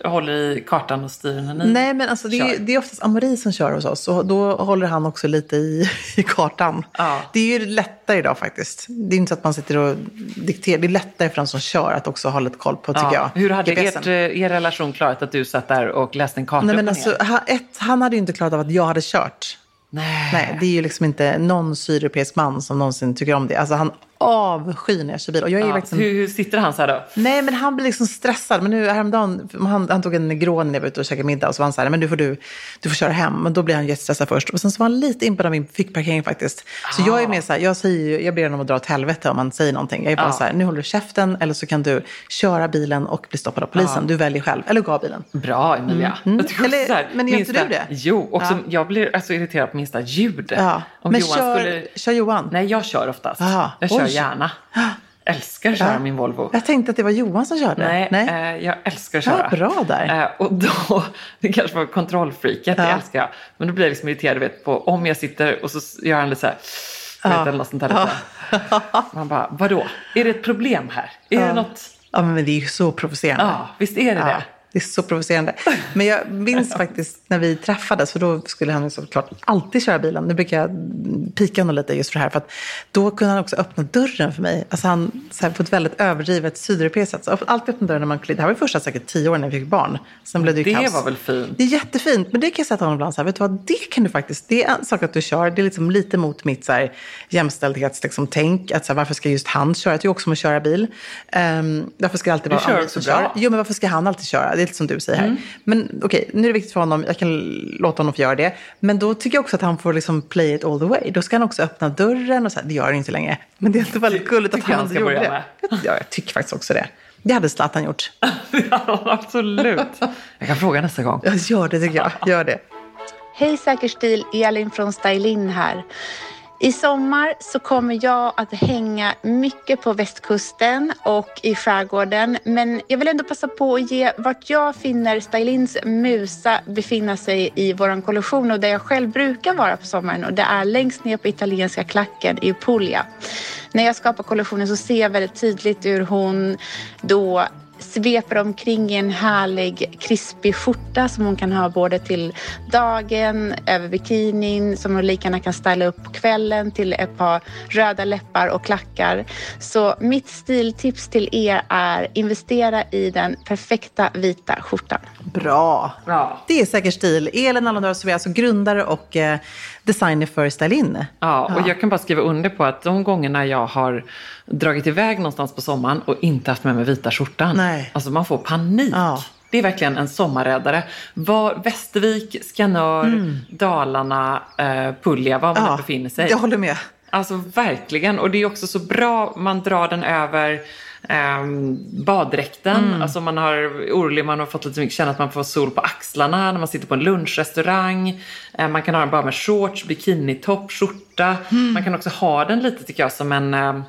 S1: håller i kartan och styr när ni
S2: Nej, men alltså, det, är,
S1: kör?
S2: det är oftast Amori som kör hos oss och då håller han också lite i, i kartan.
S1: Ja.
S2: Det är ju lättare idag faktiskt. Det är inte så att man sitter och dikterar. Det är lättare för den som kör att också ha lite koll på, tycker jag.
S1: Hur hade ert, eh, er relation klarat att du satt där och läste en karta
S2: Nej, men
S1: och
S2: alltså, han, ett, han hade ju inte klarat av att jag hade kört.
S1: Nej.
S2: Nej, det är ju liksom inte någon sydeuropeisk man som någonsin tycker om det. Alltså han avskyr när jag kör bil. Och jag är
S1: Ja,
S2: liksom...
S1: hur, hur sitter han så här då?
S2: Nej, men han blir liksom stressad. Men nu häromdagen, han, han tog en Negroni när jag var ute och käkade middag. Och så var han så här, men nu får du, du får köra hem. Men då blir han jättestressad först. Och sen så var han lite inne på min fickparkering faktiskt. Så jag är mer så här, jag, säger, jag ber honom att dra åt helvete om han säger någonting. Jag är bara
S1: Ja.
S2: så här, nu håller du käften. Eller så kan du köra bilen och bli stoppad av polisen. Du väljer själv. Eller gå av bilen.
S1: Bra Emilia.
S2: Mm.
S1: Också
S2: Eller-
S1: här,
S2: men gör inte du det?
S1: Jo, också,
S2: Ja.
S1: jag blir alltså irriterad på minsta ljud.
S2: Ja.
S1: Om
S2: men
S1: Johan
S2: kör,
S1: skulle...
S2: kör Johan.
S1: Nej, jag kör oftast.
S2: Aha.
S1: Jag kör
S2: Oj.
S1: gärna. Älskar att köra
S2: Ja.
S1: min Volvo.
S2: Jag tänkte att det var Johan som körde.
S1: Nej, Eh, jag älskar att köra.
S2: Ja, bra där.
S1: Eh, och då, det kanske var kontrollfreaket, det
S2: Ja.
S1: älskar jag. Men då blir jag liksom irriterad vet, på om jag sitter och så gör han lite så här, jag vet,
S2: Ja.
S1: eller något sånt där lite. Man bara, vadå? Är det ett problem här? Är det något?
S2: Ja, men det är ju så provocerande.
S1: Ja, visst är det det?
S2: Det är så provocerande. Men jag minns faktiskt när vi träffades, för då skulle han såklart alltid köra bilen. Nu brukar jag pika honom lite just för det här, för att då kunde han också öppna dörren för mig. Alltså han, så här, på ett väldigt överdrivet sydeuropeiskt sätt. Så alltid öppna dörren när man kliver. Det här var ju första säkert tio år när vi fick barn. Sen blev det ju
S1: Det
S2: kaos.
S1: var väl fint?
S2: Det är jättefint, men det kan jag säga till honom ibland. Så här, vet du vad, det kan du faktiskt. Det är en sak att du kör. Det är liksom lite mot mitt så här, jämställdhetstänk. Liksom, tänk, att, så här, varför ska just han köra? Jag tycker också om att köra bil. Um, varför ska det alltid
S1: Du
S2: vara
S1: kör
S2: andra
S1: också bra.
S2: kör? Jo, men varför ska han alltid köra? Lite som du säger här. Men okej, nu är det viktigt för honom. Jag kan låta honom få göra det. Men då tycker jag också att han får liksom play it all the way. Då ska han också öppna dörren och så här. Det gör han inte längre. Men det är inte väldigt gulligt att han
S1: han
S2: gjorde
S1: börja
S2: det. Ja, jag tycker faktiskt också det. Det hade Zlatan gjort.
S1: Ja, absolut. Jag kan fråga nästa gång.
S2: Ja, Gör det tycker jag. Gör det.
S6: Hej Säker stil, Elin från Stylin här. I sommar så kommer jag att hänga mycket på västkusten och i skärgården. Men jag vill ändå passa på att ge vart jag finner Stylins musa befinna sig i vår kollektion och där jag själv brukar vara på sommaren. Och det är längst ner på italienska klacken i Puglia. När jag skapar kollektionen så ser jag väldigt tydligt hur hon då sveper omkring i en härlig krispig skjorta som hon kan ha både till dagen, över bikinin, som hon lika gärna kan styla upp på kvällen till ett par röda läppar och klackar. Så mitt stiltips till er är investera i den perfekta vita skjortan.
S2: Bra.
S1: Ja.
S2: Det är säker stil. Elin Allandar som är alltså grundare och eh, designer för Stylin.
S1: Ja, och jag kan bara skriva under på att de gångerna jag har dragit iväg någonstans på sommaren och inte haft med mig vita skjortan.
S2: Nej.
S1: Alltså man får panik.
S2: Ja.
S1: Det är verkligen en sommarräddare. Var, Västervik, Skanör, Dalarna, eh, Puglia, var man än befinner sig.
S2: jag håller med.
S1: Alltså verkligen. Och det är också så bra, man drar den över ehm, baddräkten. Alltså man har orolig, man har fått lite mycket, känna att man får sol på axlarna när man sitter på en lunchrestaurang. Eh, man kan ha den bara med shorts, bikinitopp, skjorta. Man kan också ha den lite tycker jag som en ehm,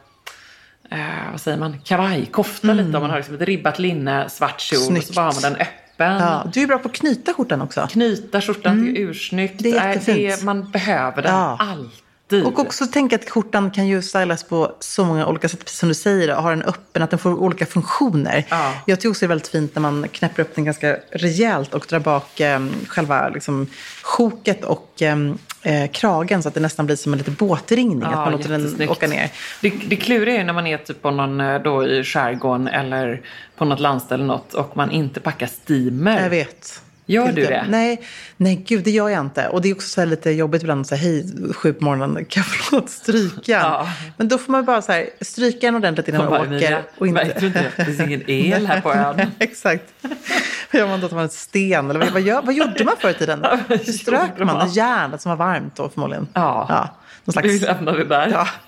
S1: eh, vad säger man, kavaj, kofta lite om man har liksom ett ribbat linne, svart kjol och
S2: Snyggt.
S1: så bara har man den öppen.
S2: Ja, du är bra på att knyta skjortan också.
S1: Knyta skjortan till ursnyggt.
S2: Det är jättefint.
S1: man behöver den
S2: Ja.
S1: alltid.
S2: Och också tänka att skjortan kan ju stylas på så många olika sätt, precis som du säger, och ha den öppen, att den får olika funktioner.
S1: Ja.
S2: Jag tycker också det är väldigt fint när man knäpper upp den ganska rejält och drar bak eh, själva liksom, sjoket och eh, eh, kragen så att det nästan blir som en liten båtringning, att man låter den åka ner.
S1: Det, det kluriga är ju när man är typ på någon, eh, då i skärgården eller på något landställe något och man inte packar steamer.
S2: Jag vet.
S1: Gör du det?
S2: Nej, nej, gud det gör jag inte. Och det är också så lite jobbigt ibland att säga hej sju på morgonen, kan jag få låt stryka?
S1: Ja.
S2: Men då får man bara så här, stryka den ordentligt innan
S1: Man
S2: åker. Och inte...
S1: du inte, det finns ingen el här på ön.
S2: Exakt. Vad gör man då? Tar man en sten? Eller vad, vad, gör, vad gjorde man förr i tiden? Hur strök man? Järnet som var varmt då förmodligen.
S1: Ja.
S2: ja någon slags...
S1: Vi lämnar det där.
S2: Ja.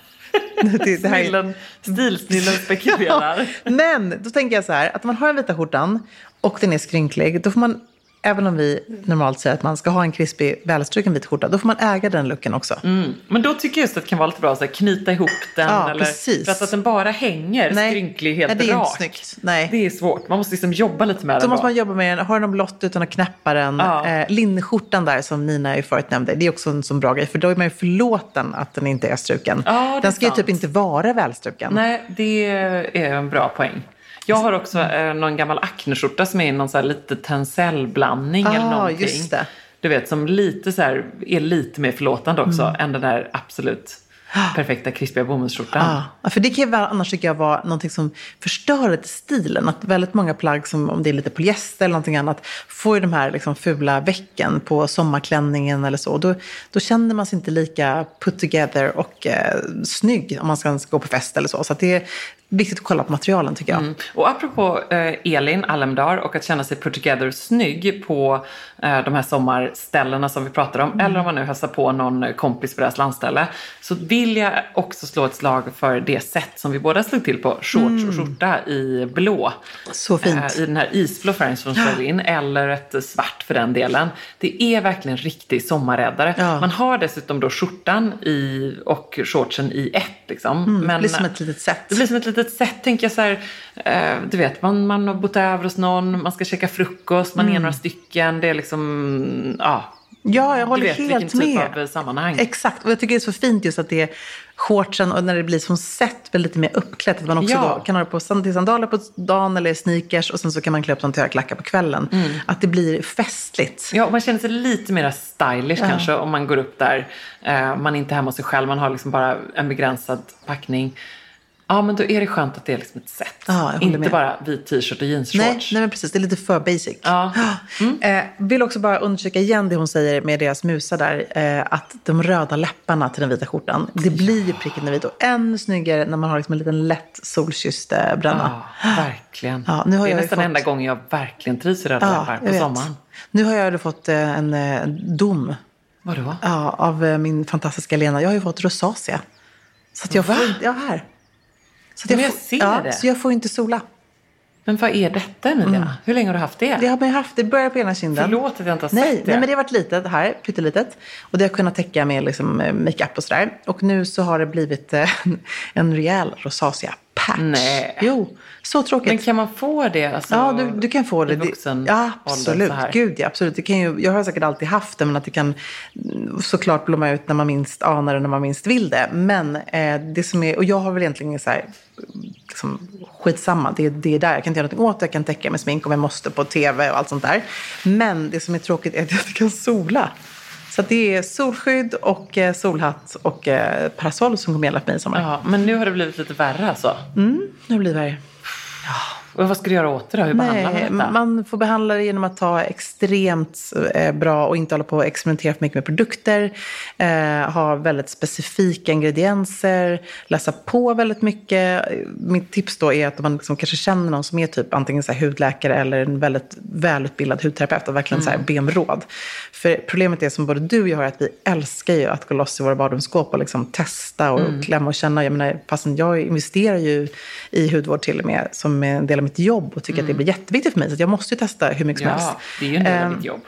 S2: Det, det här är...
S1: Snillen, stilsnillen spekulerar.
S2: Men då tänker jag så här, att man har den vita skjortan och den är skrynklig, då får man även om vi normalt säger att man ska ha en krispig, välstruken vit skjorta, då får man äga den looken också.
S1: Mm. Men då tycker jag just att det kan vara lite bra att knyta ihop den.
S2: Ja,
S1: eller,
S2: precis.
S1: För att, att den bara hänger
S2: Nej.
S1: skrynklig helt
S2: Nej, det är
S1: rak.
S2: inte snyggt. Nej.
S1: Det är svårt. Man måste liksom jobba lite med
S2: Då
S1: den.
S2: måste man jobba med den. Har den blått utan att knäppa den.
S1: Ja.
S2: Eh, linneskjortan där som Nina ju förut nämnde, det är också en sån bra grej. För då är man ju förlåten att den inte är struken.
S1: Ja,
S2: den ska ju
S1: sant.
S2: typ inte vara välstruken.
S1: Nej, det är en bra poäng. Jag har också eh, någon gammal Acne-skjorta som är i någon så här lite tencellblandning eller
S2: Ah,
S1: någonting.
S2: just det.
S1: Du vet, som lite så här, är lite mer förlåtande också
S2: Mm.
S1: än den där absolut perfekta krispiga bomullsskjortan.
S2: Ja, för det kan ju annars tycker jag vara någonting som förstör lite stilen. Att väldigt många plagg, som, om det är lite polyester eller någonting annat, får ju de här liksom fula vecken på sommarklänningen eller så. Då, då känner man sig inte lika put together och eh, snygg om man ska gå på fest eller så. Så det viktigt att kolla på materialen tycker jag.
S1: Mm. Och apropå eh, Elin Allemdar och att känna sig put together snygg på eh, de här sommarställena som vi pratar om.
S2: Mm.
S1: Eller om man nu hälsar på någon kompis på deras landställe. Så vill jag också slå ett slag för det sätt som vi båda slog till på. Shorts och skjorta i blå.
S2: Mm. Så fint.
S1: Eh, I den här isblå färgen som slår in. Eller ett svart för den delen. Det är verkligen riktig sommarräddare.
S2: Ja.
S1: Man har dessutom då skjortan i, och shortsen i ett. Liksom.
S2: Mm, det
S1: Men,
S2: blir som ett litet set.
S1: det blir som ett litet sätt, tänker jag så här. Eh, du vet, man, man har bott över hos någon, man ska käka frukost, man är några stycken. Det är liksom, ja.
S2: Ja, jag håller
S1: vet
S2: helt
S1: typ
S2: med.
S1: av eh, sammanhang.
S2: Exakt, och jag tycker det är så fint just att det är shortsen och när det blir som set, väl lite mer uppklätt. Att man också
S1: Ja.
S2: kan ha det på sandaler på dagen eller sneakers och sen så kan man klä upp dem till klackar på kvällen. Att det blir festligt.
S1: Ja, och man känner sig lite mer stylish kanske om man går upp där. Eh, man är inte hemma hos sig själv, man har liksom bara en begränsad packning. Ja, men då är det skönt att det är liksom ett set.
S2: Ja,
S1: inte
S2: med.
S1: bara vit t-shirt och jeansshorts.
S2: Nej, nej, men precis. Det är lite för basic.
S1: Ja.
S2: Eh, vill också bara undersöka igen det hon säger med deras musar där. Eh, att de röda läpparna till den vita skjortan, det blir ju pricken vit och ännu snyggare när man har liksom en liten lätt solkysst eh, bränna.
S1: Ja, verkligen.
S2: Ja, nu har
S1: det är
S2: jag
S1: nästan
S2: fått-
S1: enda gången jag verkligen trivs i röda läppar
S2: jag
S1: på sommaren.
S2: Nu har jag fått eh, en eh, dom
S1: Vadå?
S2: ja, av eh, min fantastiska Lena. Jag har ju fått rosacea. Så att jag får ja här. Så
S1: Men jag
S2: får,
S1: ser
S2: ja,
S1: det.
S2: Så jag får inte sola.
S1: Men vad är detta Emilia? Hur länge har du haft det?
S2: Det har man haft. Det börjar på ena kinden.
S1: Förlåt att jag inte har
S2: nej,
S1: sett det.
S2: Nej, men det har varit litet här, pyttelitet. Och det har kunnat täcka med liksom, eh, makeup och sådär. Och nu så har det blivit eh, en rejäl rosacea patch.
S1: Nej.
S2: Jo, så tråkigt.
S1: Men kan man få det? Alltså,
S2: Ja, du, du kan få det.
S1: i vuxen
S2: ja, absolut. Gud, ja, absolut. Det kan ju, jag har säkert alltid haft det, men att det kan mm, såklart blomma ut när man minst anar det, när man minst vill det. Men eh, det som är, och jag har väl egentligen så här, liksom, skitsamma, det, det är där. Jag kan inte göra någonting åt det, jag kan täcka med smink om jag måste på tv och allt sånt där. Men det som är tråkigt är att jag inte kan sola. Så det är solskydd och eh, solhatt och eh, parasoll som kommer för mig i sommar.
S1: Ja, men nu har det blivit lite värre alltså.
S2: Nu blir det värre.
S1: Och vad ska du göra åt det då? Hur behandlar
S2: Nej,
S1: man detta?
S2: man får behandla det genom att ta extremt eh, bra och inte hålla på och experimentera för mycket med produkter. Eh, ha väldigt specifika ingredienser, läsa på väldigt mycket. Mitt tips då är att om man liksom kanske känner någon som är typ antingen så hudläkare eller en väldigt välutbildad hudterapeut och verkligen så här be om råd. För problemet är som både du och jag har att vi älskar ju att gå loss i våra badrumsskåp och liksom testa och klämma och känna. Jag menar, fastän jag investerar ju i hudvård till och med som en del av mitt jobb och tycker att det blir jätteviktigt för mig. Så jag måste ju testa hur mycket som helst.
S1: Ja, det är ju en del av
S2: Ehm,
S1: mitt jobb.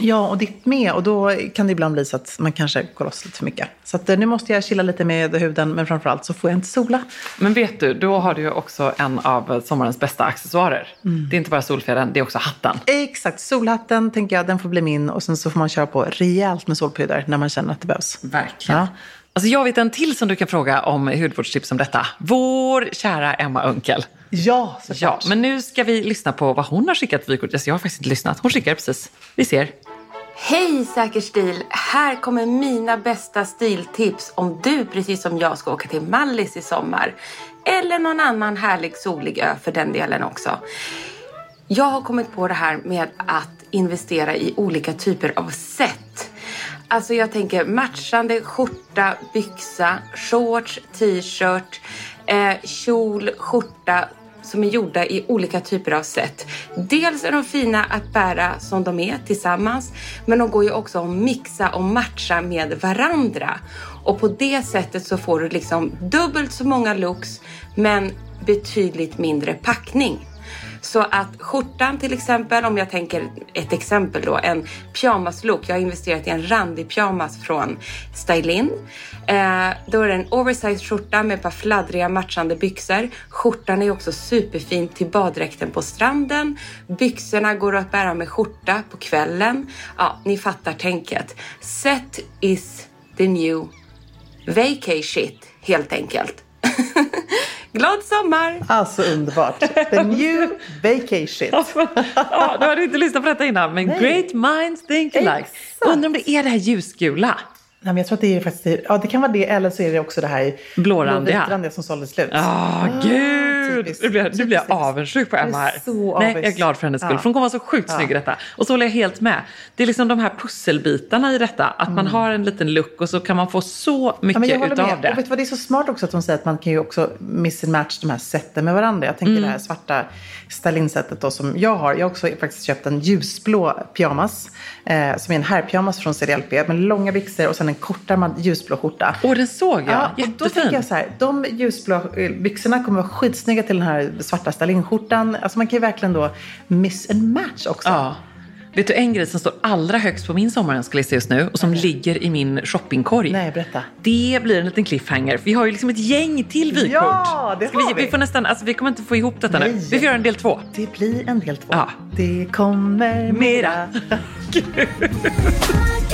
S2: Ja, och ditt med. Och då kan det ibland bli så att man kanske går loss lite för mycket. Så att, eh, nu måste jag chilla lite med huden, men framförallt så får jag inte sola.
S1: Men vet du, då har du ju också en av sommarens bästa accessoarer.
S2: Mm.
S1: Det är inte bara solfjädern, det är också hatten.
S2: Exakt, solhatten tänker jag, den får bli min. Och sen så får man köra på rejält med solpuder när man känner att det behövs.
S1: Verkligen.
S2: Ja.
S1: Alltså jag vet en till som du kan fråga om hudvårdstips om detta. Vår kära Emma Unkel.
S2: Ja,
S1: Ja, men nu ska vi lyssna på vad hon har skickat vykort. Alltså jag har faktiskt inte lyssnat. Hon skickar precis. Vi ser.
S4: Hej Säker stil! Här kommer mina bästa stiltips om du precis som jag ska åka till Mallis i sommar. Eller någon annan härlig solig ö för den delen också. Jag har kommit på det här med att investera i olika typer av set. Alltså jag tänker matchande skjorta, byxa, shorts, t-shirt, eh, kjol, skjorta som är gjorda i olika typer av set. Dels är de fina att bära som de är tillsammans, men de går ju också att mixa och matcha med varandra. Och på det sättet så får du liksom dubbelt så många looks, men betydligt mindre packning. Så att skjortan till exempel, om jag tänker ett exempel då, en pyjamaslook. Jag har investerat i en randig pyjamas från Stylin. Eh, då är det en oversized skjorta med ett par fladdriga matchande byxor. Skjortan är också superfin till baddräkten på stranden. Byxorna går att bära med skjorta på kvällen. Ja, ni fattar tänket. Set is the new vacay shit helt enkelt. Glad sommar!
S2: Alltså underbart. The new vacation.
S1: ja, du hade inte lyssnat på detta innan, men
S2: Nej.
S1: great minds think alike. Undrar om det är det här ljusgula?
S2: Nej, men jag tror att det är faktiskt, ja det kan vara det eller så är det också det här
S1: Blårandiga.
S2: blåvitrandiga som sålde slut.
S1: Ah, gud!
S2: typiskt.
S1: Nu blir, jag, nu blir jag
S2: Typiskt.
S1: avundsjuk på Emma här.
S2: så
S1: Nej, jag är glad för hennes skull.
S2: Ja.
S1: För hon kommer vara så sjukt snygg i detta. Och så håller jag helt med. Det är liksom de här pusselbitarna i detta. Att man har en liten look och så kan man få så
S2: Mm. Ja,
S1: mycket
S2: men jag håller
S1: utav
S2: med.
S1: det.
S2: Och vet du vad, det är så smart också att hon säger att man kan ju också miss and match de här sätten med varandra. Jag tänker
S1: Mm.
S2: det här svarta stylinsättet då som jag har. Jag har också faktiskt köpt en ljusblå pyjamas. Eh, som är en herrpyjamas från CDLP med långa byxor och sen en kortärmad ljusblå skjorta.
S1: Åh, den såg jag.
S2: Ja, och då tänker
S1: Jättefin.
S2: jag så här, de ljusblå eh, byxorna kommer vara skitsnygga till den här svarta stylinskjortan. Alltså man kan ju verkligen då miss and match också.
S1: Ja. Vet du en grej som står allra högst på min sommarönskelista just nu och som ligger i min shoppingkorg?
S2: Nej, berätta.
S1: Det blir en liten cliffhanger. Vi har ju liksom ett gäng till vykort.
S2: Ja, det
S1: Ska
S2: har
S1: vi,
S2: vi.
S1: vi får nästan, alltså vi kommer inte få ihop detta nu.
S2: Nej.
S1: Vi får göra en del två.
S2: Det blir en del två.
S1: Ja.
S2: Det kommer mera.